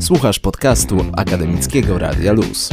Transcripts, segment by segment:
Słuchasz podcastu Akademickiego Radia Luz.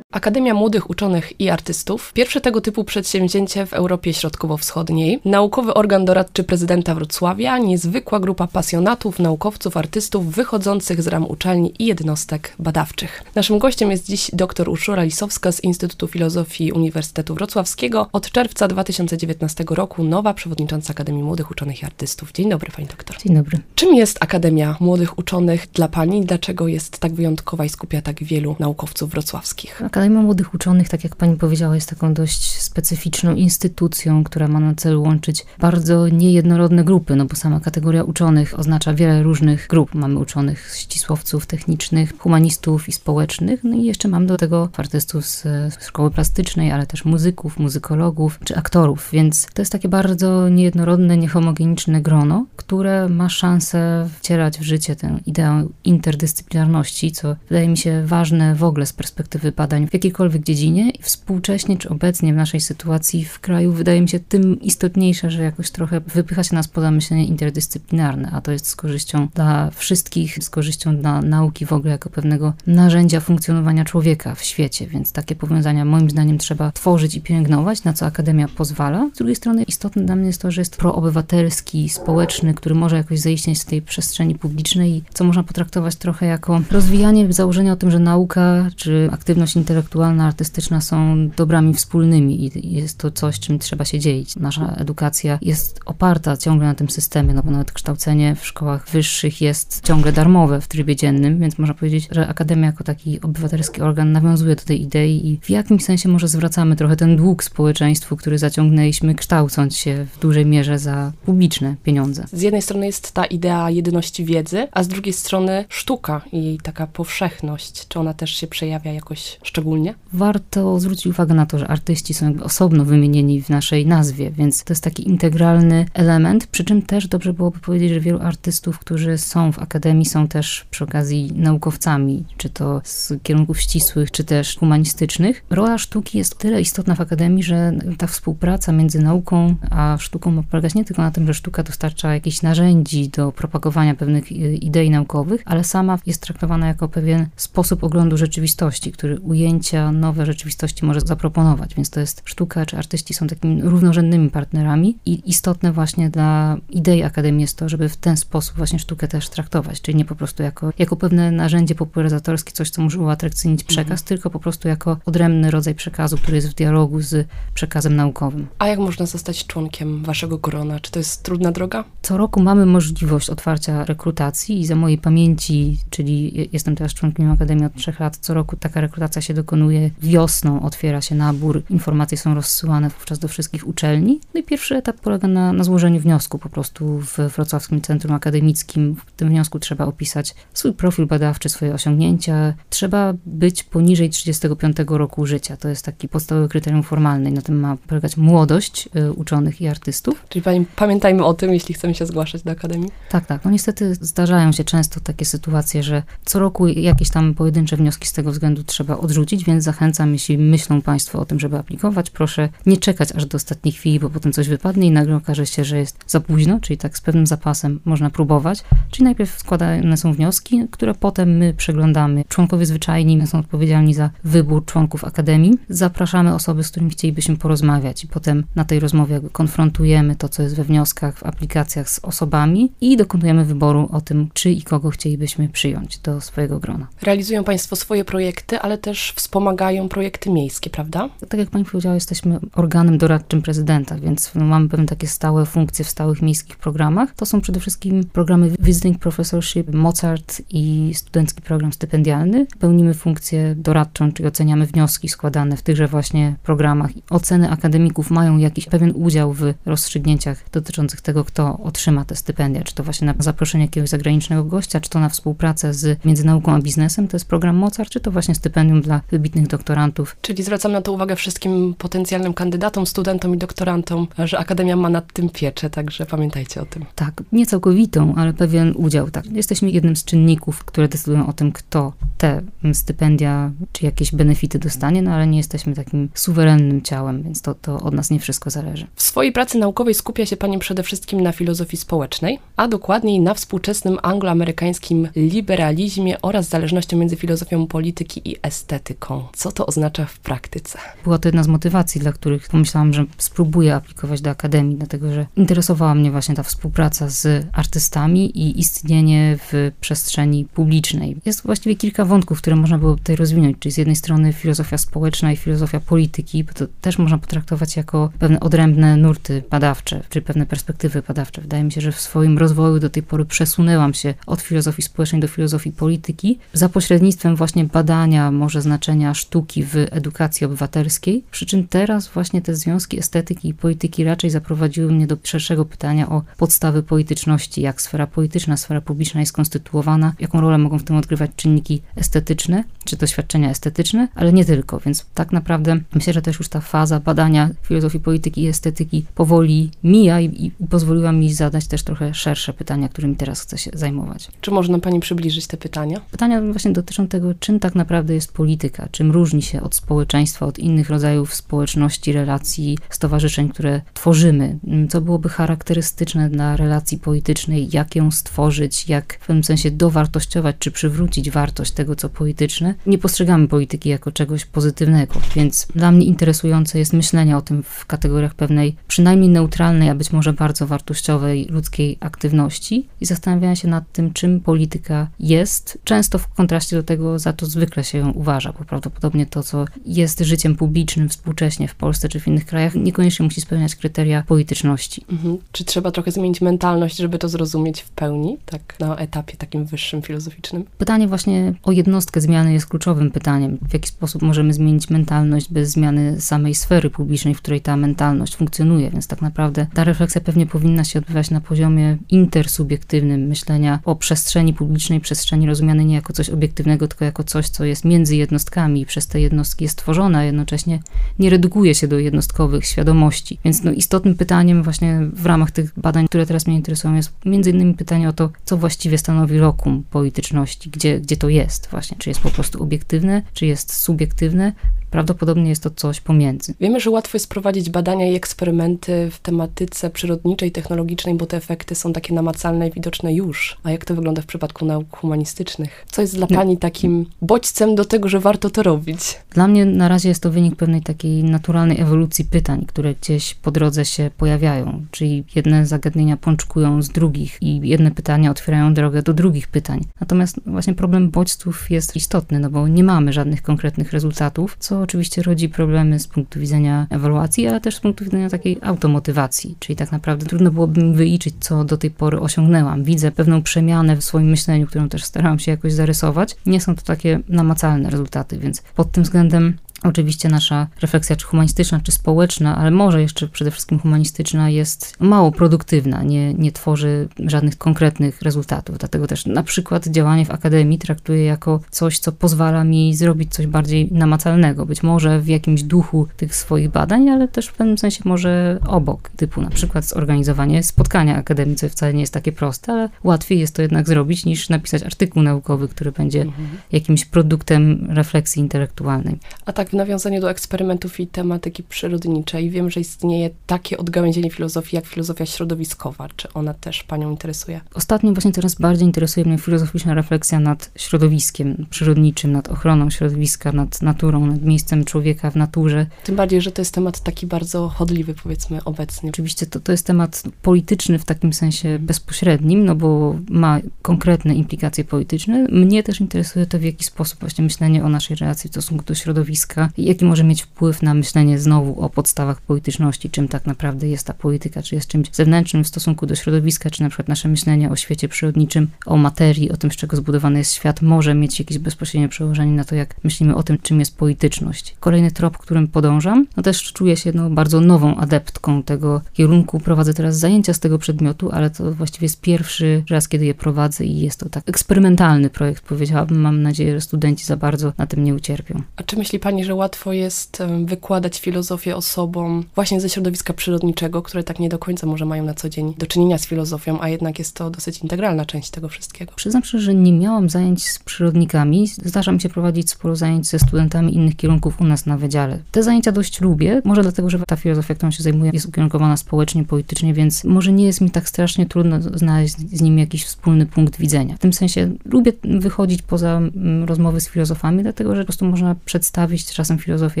Akademia Młodych Uczonych i Artystów, pierwsze tego typu przedsięwzięcie w Europie Środkowo-Wschodniej, naukowy organ doradczy prezydenta Wrocławia, niezwykła grupa pasjonatów, naukowców, artystów wychodzących z ram uczelni i jednostek badawczych. Naszym gościem jest dziś dr Urszula Lisowska z Instytutu Filozofii Uniwersytetu Wrocławskiego. Od czerwca 2019 roku nowa przewodnicząca Akademii Młodych Uczonych i Artystów. Dzień dobry, pani doktor. Dzień dobry. Czym jest Akademia Młodych Uczonych dla pani? Dlaczego jest tak wyjątkowa i skupia tak wielu naukowców wrocławskich? Akademia Młodych Uczonych, tak jak pani powiedziała, jest taką dość specyficzną instytucją, która ma na celu łączyć bardzo niejednorodne grupy, no bo sama kategoria uczonych oznacza wiele różnych grup. Mamy uczonych ścisłowców technicznych, humanistów i społecznych, no i jeszcze mam do tego artystów z szkoły plastycznej, ale też muzyków, muzykologów czy aktorów, więc to jest takie bardzo niejednorodne, niehomogeniczne grono, które ma szansę wcierać w życie tę ideę interdyscyplinarności, co wydaje mi się ważne w ogóle z perspektywy badań jakiejkolwiek dziedzinie i współcześnie czy obecnie w naszej sytuacji w kraju wydaje mi się tym istotniejsze, że jakoś trochę wypycha się nas poza myślenie interdyscyplinarne, a to jest z korzyścią dla wszystkich, z korzyścią dla nauki w ogóle jako pewnego narzędzia funkcjonowania człowieka w świecie, więc takie powiązania moim zdaniem trzeba tworzyć i pielęgnować, na co Akademia pozwala. Z drugiej strony istotne dla mnie jest to, że jest proobywatelski, społeczny, który może jakoś zaistnieć z tej przestrzeni publicznej, co można potraktować trochę jako rozwijanie założenia o tym, że nauka czy aktywność intelektualna intelektualna, artystyczna są dobrami wspólnymi i jest to coś, czym trzeba się dzielić. Nasza edukacja jest oparta ciągle na tym systemie, no bo nawet kształcenie w szkołach wyższych jest ciągle darmowe w trybie dziennym, więc można powiedzieć, że Akademia jako taki obywatelski organ nawiązuje do tej idei i w jakimś sensie może zwracamy trochę ten dług społeczeństwu, który zaciągnęliśmy kształcąc się w dużej mierze za publiczne pieniądze. Z jednej strony jest ta idea jedności wiedzy, a z drugiej strony sztuka i jej taka powszechność. Czy ona też się przejawia jakoś szczególnie? Warto zwrócić uwagę na to, że artyści są jakby osobno wymienieni w naszej nazwie, więc to jest taki integralny element, przy czym też dobrze byłoby powiedzieć, że wielu artystów, którzy są w akademii, są też przy okazji naukowcami, czy to z kierunków ścisłych, czy też humanistycznych. Rola sztuki jest tyle istotna w akademii, że ta współpraca między nauką a sztuką ma polegać nie tylko na tym, że sztuka dostarcza jakichś narzędzi do propagowania pewnych idei naukowych, ale sama jest traktowana jako pewien sposób oglądu rzeczywistości, który ujęcie nowe rzeczywistości może zaproponować, więc to jest sztuka, czy artyści są takimi równorzędnymi partnerami i istotne właśnie dla idei Akademii jest to, żeby w ten sposób właśnie sztukę też traktować, czyli nie po prostu jako, jako pewne narzędzie popularyzatorskie, coś, co może uatrakcyjnić mhm. przekaz, mhm. tylko po prostu jako odrębny rodzaj przekazu, który jest w dialogu z przekazem naukowym. A jak można zostać członkiem waszego grona? Czy to jest trudna droga? Co roku mamy możliwość otwarcia rekrutacji i za mojej pamięci, czyli jestem teraz członkiem Akademii od trzech lat, co roku taka rekrutacja się dokonuje dokonuje wiosną, otwiera się nabór, informacje są rozsyłane wówczas do wszystkich uczelni. No i pierwszy etap polega na, na złożeniu wniosku po prostu w Wrocławskim Centrum Akademickim. W tym wniosku trzeba opisać swój profil badawczy, swoje osiągnięcia. Trzeba być poniżej 35 roku życia. To jest taki podstawowy kryterium formalny. Na tym ma polegać młodość y, uczonych i artystów. Czyli pani, pamiętajmy o tym, jeśli chcemy się zgłaszać do Akademii? Tak, tak. No niestety zdarzają się często takie sytuacje, że co roku jakieś tam pojedyncze wnioski z tego względu trzeba odrzucić, więc zachęcam, jeśli myślą Państwo o tym, żeby aplikować, proszę nie czekać aż do ostatniej chwili, bo potem coś wypadnie i nagle okaże się, że jest za późno, czyli tak z pewnym zapasem można próbować. Czyli najpierw składane są wnioski, które potem my przeglądamy. Członkowie zwyczajni są odpowiedzialni za wybór członków Akademii. Zapraszamy osoby, z którymi chcielibyśmy porozmawiać i potem na tej rozmowie konfrontujemy to, co jest we wnioskach, w aplikacjach z osobami i dokonujemy wyboru o tym, czy i kogo chcielibyśmy przyjąć do swojego grona. Realizują Państwo swoje projekty, ale też wspomagają wspomagają projekty miejskie, prawda? Tak jak pani powiedziała, jesteśmy organem doradczym prezydenta, więc mamy pewne takie stałe funkcje w stałych miejskich programach. To są przede wszystkim programy Visiting Professorship, Mozart i studencki program stypendialny. Pełnimy funkcję doradczą, czyli oceniamy wnioski składane w tychże właśnie programach. Oceny akademików mają jakiś pewien udział w rozstrzygnięciach dotyczących tego, kto otrzyma te stypendia, czy to właśnie na zaproszenie jakiegoś zagranicznego gościa, czy to na współpracę z między nauką a biznesem, to jest program Mozart, czy to właśnie stypendium dla wybitnych doktorantów. Czyli zwracam na to uwagę wszystkim potencjalnym kandydatom, studentom i doktorantom, że Akademia ma nad tym pieczę, także pamiętajcie o tym. Tak, nie całkowitą, ale pewien udział. Tak. Jesteśmy jednym z czynników, które decydują o tym, kto te stypendia czy jakieś benefity dostanie, no ale nie jesteśmy takim suwerennym ciałem, więc to, to od nas nie wszystko zależy. W swojej pracy naukowej skupia się Pani przede wszystkim na filozofii społecznej, a dokładniej na współczesnym angloamerykańskim liberalizmie oraz zależnością między filozofią polityki i estetyką. Co to oznacza w praktyce? Była to jedna z motywacji, dla których pomyślałam, że spróbuję aplikować do akademii, dlatego że interesowała mnie właśnie ta współpraca z artystami i istnienie w przestrzeni publicznej. Jest właściwie kilka wątków, które można było tutaj rozwinąć, czyli z jednej strony filozofia społeczna i filozofia polityki, bo to też można potraktować jako pewne odrębne nurty badawcze, czy pewne perspektywy badawcze. Wydaje mi się, że w swoim rozwoju do tej pory przesunęłam się od filozofii społecznej do filozofii polityki za pośrednictwem właśnie badania może znaczenia sztuki w edukacji obywatelskiej, przy czym teraz właśnie te związki estetyki i polityki raczej zaprowadziły mnie do szerszego pytania o podstawy polityczności, jak sfera polityczna, sfera publiczna jest konstytuowana, jaką rolę mogą w tym odgrywać czynniki estetyczne, czy doświadczenia estetyczne, ale nie tylko, więc tak naprawdę myślę, że też już ta faza badania filozofii polityki i estetyki powoli mija i, i pozwoliła mi zadać też trochę szersze pytania, którymi teraz chcę się zajmować. Czy można Pani przybliżyć te pytania? Pytania właśnie dotyczą tego, czym tak naprawdę jest polityka, czym różni się od społeczeństwa, od innych rodzajów społeczności, relacji, stowarzyszeń, które tworzymy, co byłoby charakterystyczne dla relacji politycznej, jak ją stworzyć, jak w pewnym sensie dowartościować, czy przywrócić wartość tego, co polityczne. Nie postrzegamy polityki jako czegoś pozytywnego, więc dla mnie interesujące jest myślenie o tym w kategoriach pewnej przynajmniej neutralnej, a być może bardzo wartościowej ludzkiej aktywności i zastanawiania się nad tym, czym polityka jest, często w kontraście do tego, za to zwykle się ją uważa, bo prawdopodobnie to, co jest życiem publicznym współcześnie w Polsce czy w innych krajach, niekoniecznie musi spełniać kryteria polityczności. Mhm. Czy trzeba trochę zmienić mentalność, żeby to zrozumieć w pełni, tak na etapie takim wyższym, filozoficznym? Pytanie właśnie o jednostkę zmiany jest kluczowym pytaniem. W jaki sposób możemy zmienić mentalność bez zmiany samej sfery publicznej, w której ta mentalność funkcjonuje, więc tak naprawdę ta refleksja pewnie powinna się odbywać na poziomie intersubiektywnym myślenia o przestrzeni publicznej, przestrzeni rozumianej nie jako coś obiektywnego, tylko jako coś, co jest między jednostkami i przez te jednostki jest tworzone, a jednocześnie nie redukuje się do jednostkowych świadomości. Więc no, istotnym pytaniem właśnie w ramach tych badań, które teraz mnie interesują, jest między innymi pytanie o to, co właściwie stanowi lokum polityczności, gdzie, gdzie to jest właśnie, czy jest po prostu obiektywne, czy jest subiektywne, Prawdopodobnie jest to coś pomiędzy. Wiemy, że łatwo jest prowadzić badania i eksperymenty w tematyce przyrodniczej, technologicznej, bo te efekty są takie namacalne i widoczne już. A jak to wygląda w przypadku nauk humanistycznych? Co jest dla no. Pani takim bodźcem do tego, że warto to robić? Dla mnie na razie jest to wynik pewnej takiej naturalnej ewolucji pytań, które gdzieś po drodze się pojawiają. Czyli jedne zagadnienia pączkują z drugich i jedne pytania otwierają drogę do drugich pytań. Natomiast właśnie problem bodźców jest istotny, no bo nie mamy żadnych konkretnych rezultatów, co oczywiście rodzi problemy z punktu widzenia ewaluacji, ale też z punktu widzenia takiej automotywacji, czyli tak naprawdę trudno byłoby mi wyliczyć, co do tej pory osiągnęłam. Widzę pewną przemianę w swoim myśleniu, którą też starałam się jakoś zarysować. Nie są to takie namacalne rezultaty, więc pod tym względem Oczywiście nasza refleksja, czy humanistyczna, czy społeczna, ale może jeszcze przede wszystkim humanistyczna, jest mało produktywna, nie, nie tworzy żadnych konkretnych rezultatów. Dlatego też na przykład działanie w akademii traktuję jako coś, co pozwala mi zrobić coś bardziej namacalnego. Być może w jakimś duchu tych swoich badań, ale też w pewnym sensie może obok, typu na przykład zorganizowanie spotkania akademii, co wcale nie jest takie proste, ale łatwiej jest to jednak zrobić niż napisać artykuł naukowy, który będzie mhm. jakimś produktem refleksji intelektualnej. A tak w nawiązaniu do eksperymentów i tematyki przyrodniczej wiem, że istnieje takie odgałęzienie filozofii jak filozofia środowiskowa. Czy ona też Panią interesuje? Ostatnio właśnie teraz bardziej interesuje mnie filozoficzna refleksja nad środowiskiem przyrodniczym, nad ochroną środowiska, nad naturą, nad miejscem człowieka w naturze. Tym bardziej, że to jest temat taki bardzo chodliwy, powiedzmy, obecnie. Oczywiście to, to jest temat polityczny w takim sensie bezpośrednim, no bo ma konkretne implikacje polityczne. Mnie też interesuje to, w jaki sposób właśnie myślenie o naszej relacji w stosunku do środowiska środowiska i jaki może mieć wpływ na myślenie znowu o podstawach polityczności, czym tak naprawdę jest ta polityka, czy jest czymś zewnętrznym w stosunku do środowiska, czy na przykład nasze myślenie o świecie przyrodniczym, o materii, o tym, z czego zbudowany jest świat, może mieć jakieś bezpośrednie przełożenie na to, jak myślimy o tym, czym jest polityczność. Kolejny trop, którym podążam, no też czuję się no, bardzo nową adeptką tego kierunku. Prowadzę teraz zajęcia z tego przedmiotu, ale to właściwie jest pierwszy raz, kiedy je prowadzę i jest to tak eksperymentalny projekt, powiedziałabym. Mam nadzieję, że studenci za bardzo na tym nie ucierpią. A czy myśli Pani, że łatwo jest wykładać filozofię osobom właśnie ze środowiska przyrodniczego, które tak nie do końca może mają na co dzień do czynienia z filozofią, a jednak jest to dosyć integralna część tego wszystkiego? Przyznam się, że nie miałam zajęć z przyrodnikami. Zdarza mi się prowadzić sporo zajęć ze studentami innych kierunków u nas na wydziale. Te zajęcia dość lubię, może dlatego, że ta filozofia, którą się zajmuję, jest ukierunkowana społecznie, politycznie, więc może nie jest mi tak strasznie trudno znaleźć z nim jakiś wspólny punkt widzenia. W tym sensie lubię wychodzić poza mm, rozmowy z filozofami, dlatego że po prostu można przedstawić czasem filozofię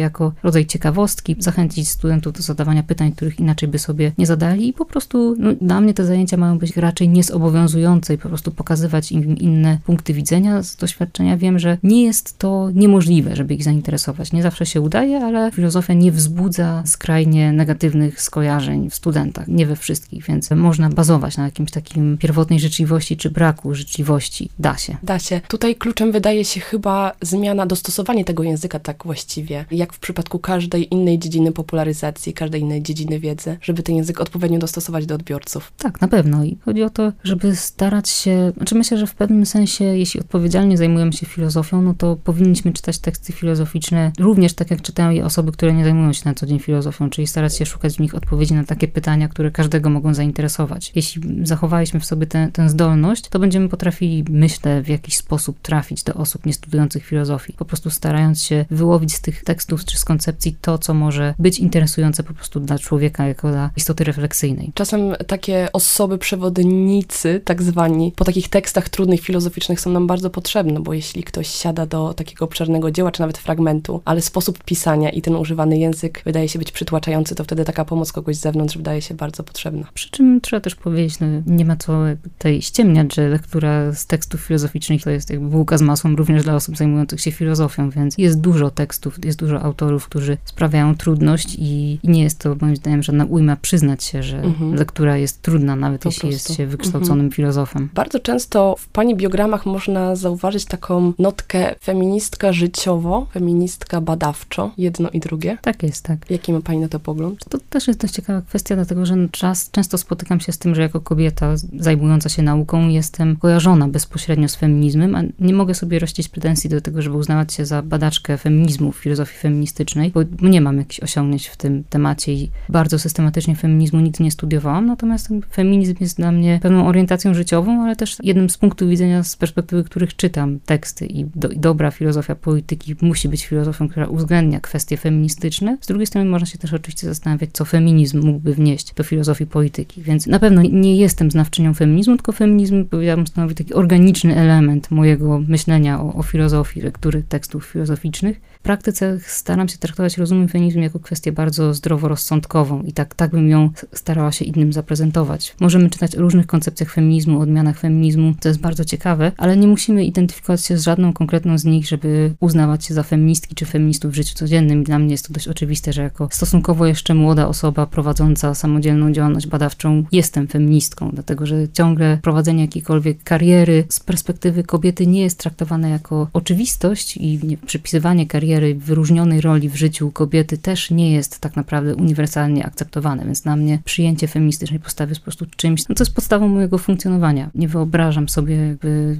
jako rodzaj ciekawostki, zachęcić studentów do zadawania pytań, których inaczej by sobie nie zadali i po prostu no, dla mnie te zajęcia mają być raczej niezobowiązujące i po prostu pokazywać im inne punkty widzenia. Z doświadczenia wiem, że nie jest to niemożliwe, żeby ich zainteresować. Nie zawsze się udaje, ale filozofia nie wzbudza skrajnie negatywnych skojarzeń w studentach. Nie we wszystkich, więc można bazować na jakimś takim pierwotnej życzliwości czy braku życzliwości. Da się. Da się. Tutaj kluczem wydaje się chyba zmiana, dostosowanie tego języka tak właściwie, jak w przypadku każdej innej dziedziny popularyzacji, każdej innej dziedziny wiedzy, żeby ten język odpowiednio dostosować do odbiorców. Tak, na pewno. I chodzi o to, żeby starać się, znaczy myślę, że w pewnym sensie, jeśli odpowiedzialnie zajmujemy się filozofią, no to powinniśmy czytać teksty filozoficzne również tak, jak czytają je osoby, które nie zajmują się na co dzień filozofią, czyli starać się szukać w nich odpowiedzi na takie pytania, które każdego mogą zainteresować. Jeśli zachowaliśmy w sobie tę, zdolność, to będziemy potrafili, myślę, w jakiś sposób trafić do osób niestudiujących filozofii, po prostu starając się wyłowić z tych tekstów czy z koncepcji to, co może być interesujące po prostu dla człowieka jako dla istoty refleksyjnej. Czasem takie osoby przewodnicy, tak zwani, po takich tekstach trudnych, filozoficznych są nam bardzo potrzebne, bo jeśli ktoś siada do takiego obszernego dzieła, czy nawet fragmentu, ale sposób pisania i ten używany język wydaje się być przytłaczający, to wtedy taka pomoc kogoś z zewnątrz wydaje się bardzo potrzebna. Przy czym trzeba też powiedzieć, no, nie ma co tutaj ściemniać, że lektura z tekstów filozoficznych to jest jakby bułka z masłem również dla osób zajmujących się filozofią, więc jest dużo tekstów, jest dużo autorów, którzy sprawiają trudność i, i nie jest to moim zdaniem żadna ujma przyznać się, że mhm. lektura jest trudna, nawet po jeśli prostu. jest się wykształconym mhm. filozofem. Bardzo często w pani biogramach można zauważyć taką notkę feministka życiowo, feministka badawczo, jedno i drugie. Tak jest, tak. Jaki ma pani na to pogląd? To też jest dość ciekawa kwestia, dlatego że czas, często spotykam się z tym, że jako kobieta zajmująca się nauką jestem kojarzona bezpośrednio z feminizmem, a nie mogę sobie rościć pretensji do tego, żeby uznawać się za badaczkę feminizmu w filozofii feministycznej, bo nie mam jakichś osiągnięć w tym temacie i bardzo systematycznie feminizmu nigdy nie studiowałam, natomiast feminizm jest dla mnie pewną orientacją życiową, ale też jednym z punktów widzenia z perspektywy których czytam teksty i, do, i dobra filozofia polityki musi być filozofią, która uwzględnia kwestie feministyczne. Z drugiej strony można się też oczywiście zastanawiać, co feminizm mógłby wnieść do filozofii polityki, więc na pewno nie jestem znawczynią feminizmu, tylko feminizm, powiedziałabym, stanowi taki organiczny element mojego myślenia o, o filozofii, lektury tekstów filozoficznych. Praktyce staram się traktować rozumem feminizmu jako kwestię bardzo zdroworozsądkową i tak, tak bym ją starała się innym zaprezentować. Możemy czytać o różnych koncepcjach feminizmu, odmianach feminizmu, to jest bardzo ciekawe, ale nie musimy identyfikować się z żadną konkretną z nich, żeby uznawać się za feministki czy feministów w życiu codziennym. Dla mnie jest to dość oczywiste, że jako stosunkowo jeszcze młoda osoba prowadząca samodzielną działalność badawczą jestem feministką, dlatego że ciągle prowadzenie jakiejkolwiek kariery z perspektywy kobiety nie jest traktowane jako oczywistość i nie, przypisywanie kariery wyróżnionej roli w życiu kobiety też nie jest tak naprawdę uniwersalnie akceptowane, więc dla mnie przyjęcie feministycznej postawy jest po prostu czymś, no co jest podstawą mojego funkcjonowania. Nie wyobrażam sobie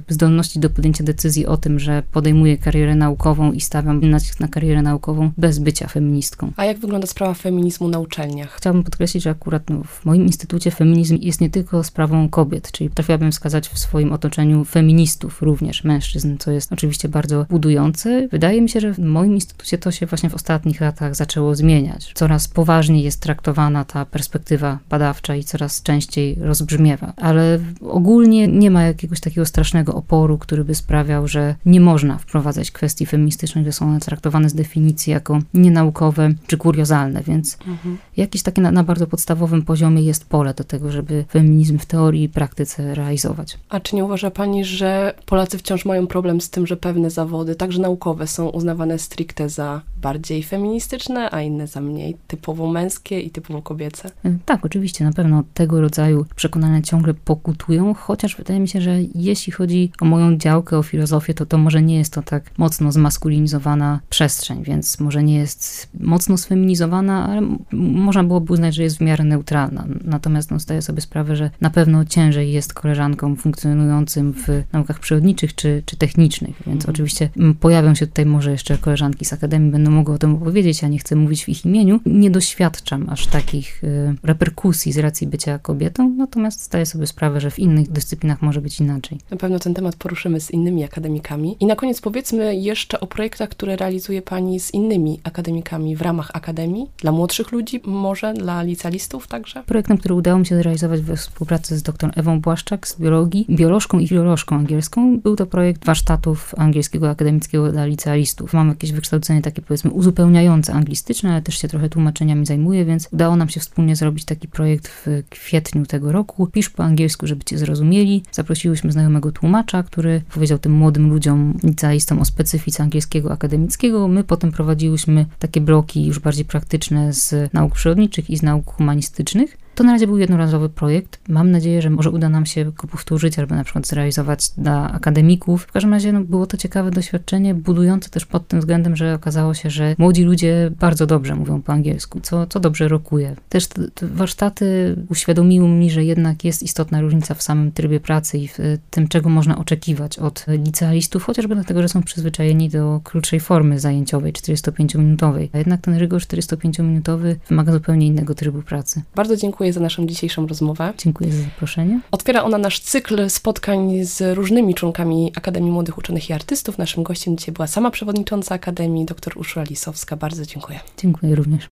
zdolności do podjęcia decyzji o tym, że podejmuję karierę naukową i stawiam nacisk na karierę naukową bez bycia feministką. A jak wygląda sprawa feminizmu na uczelniach? Chciałabym podkreślić, że akurat no, w moim instytucie feminizm jest nie tylko sprawą kobiet, czyli trafiłabym wskazać w swoim otoczeniu feministów, również mężczyzn, co jest oczywiście bardzo budujące. Wydaje mi się, że moim instytucie to się właśnie w ostatnich latach zaczęło zmieniać. Coraz poważniej jest traktowana ta perspektywa badawcza i coraz częściej rozbrzmiewa. Ale ogólnie nie ma jakiegoś takiego strasznego oporu, który by sprawiał, że nie można wprowadzać kwestii feministycznych, że są one traktowane z definicji jako nienaukowe czy kuriozalne, więc mhm. jakieś takie na, na bardzo podstawowym poziomie jest pole do tego, żeby feminizm w teorii i praktyce realizować. A czy nie uważa Pani, że Polacy wciąż mają problem z tym, że pewne zawody, także naukowe, są uznawane stricte za bardziej feministyczne, a inne za mniej typowo męskie i typowo kobiece. E, tak, oczywiście, na pewno tego rodzaju przekonania ciągle pokutują, chociaż wydaje mi się, że jeśli chodzi o moją działkę, o filozofię, to to może nie jest to tak mocno zmaskulinizowana przestrzeń, więc może nie jest mocno sfeminizowana, ale można byłoby uznać, że jest w miarę neutralna. Natomiast no, zdaję sobie sprawę, że na pewno ciężej jest koleżankom funkcjonującym w naukach przyrodniczych czy, czy technicznych, więc mhm. oczywiście pojawią się tutaj może jeszcze koleżanki z Akademii, będą mogły o tym opowiedzieć, ja nie chcę mówić w ich imieniu. Nie doświadczam aż takich y, reperkusji z racji bycia kobietą, natomiast zdaję sobie sprawę, że w innych dyscyplinach może być inaczej. Na pewno ten temat poruszymy z innymi akademikami. I na koniec powiedzmy jeszcze o projektach, które realizuje Pani z innymi akademikami w ramach Akademii, dla młodszych ludzi, może dla licealistów także? Projektem, który udało mi się zrealizować we współpracy z dr Ewą Błaszczak z biologii, biolożką i filolożką angielską, był to projekt warsztatów angielskiego akademickiego dla licealistów. Mam jakieś wykształcenie takie powiedzmy uzupełniające anglistyczne, ale też się trochę tłumaczeniami zajmuję, więc udało nam się wspólnie zrobić taki projekt w kwietniu tego roku. Pisz po angielsku, żeby cię zrozumieli. Zaprosiłyśmy znajomego tłumacza, który powiedział tym młodym ludziom, licealistom o specyfice angielskiego akademickiego. My potem prowadziłyśmy takie bloki już bardziej praktyczne z nauk przyrodniczych i z nauk humanistycznych. To na razie był jednorazowy projekt. Mam nadzieję, że może uda nam się go powtórzyć albo na przykład zrealizować dla akademików. W każdym razie no, było to ciekawe doświadczenie, budujące też pod tym względem, że okazało się, że młodzi ludzie bardzo dobrze mówią po angielsku, co, co dobrze rokuje. Też te, warsztaty uświadomiły mi, że jednak jest istotna różnica w samym trybie pracy i w tym, czego można oczekiwać od licealistów, chociażby dlatego, że są przyzwyczajeni do krótszej formy zajęciowej, 45-minutowej. A jednak ten rygor 45-minutowy wymaga zupełnie innego trybu pracy. Bardzo dziękuję dziękuję za naszą dzisiejszą rozmowę. Dziękuję za zaproszenie. Otwiera ona nasz cykl spotkań z różnymi członkami Akademii Młodych Uczonych i Artystów. Naszym gościem dzisiaj była sama przewodnicząca Akademii, dr Urszula Lisowska. Bardzo dziękuję. Dziękuję również.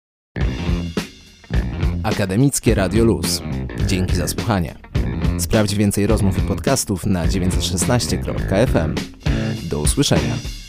Akademickie Radio Luz. Dzięki za słuchanie. Sprawdź więcej rozmów i podcastów na 916.fm. Do usłyszenia.